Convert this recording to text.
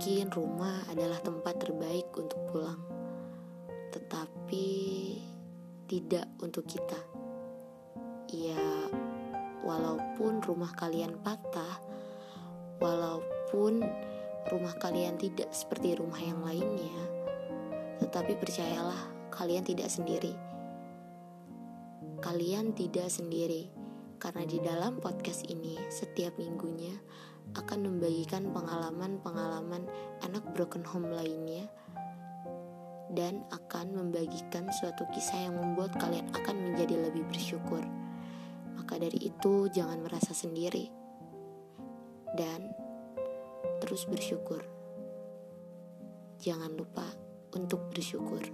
Mungkin rumah adalah tempat terbaik untuk pulang, tetapi tidak untuk kita. Ya, walaupun rumah kalian patah, walaupun rumah kalian tidak seperti rumah yang lainnya, tetapi percayalah, kalian tidak sendiri. Kalian tidak sendiri, karena di dalam podcast ini setiap minggunya membagikan pengalaman-pengalaman anak broken home lainnya dan akan membagikan suatu kisah yang membuat kalian akan menjadi lebih bersyukur. Maka dari itu, jangan merasa sendiri dan terus bersyukur. Jangan lupa untuk bersyukur.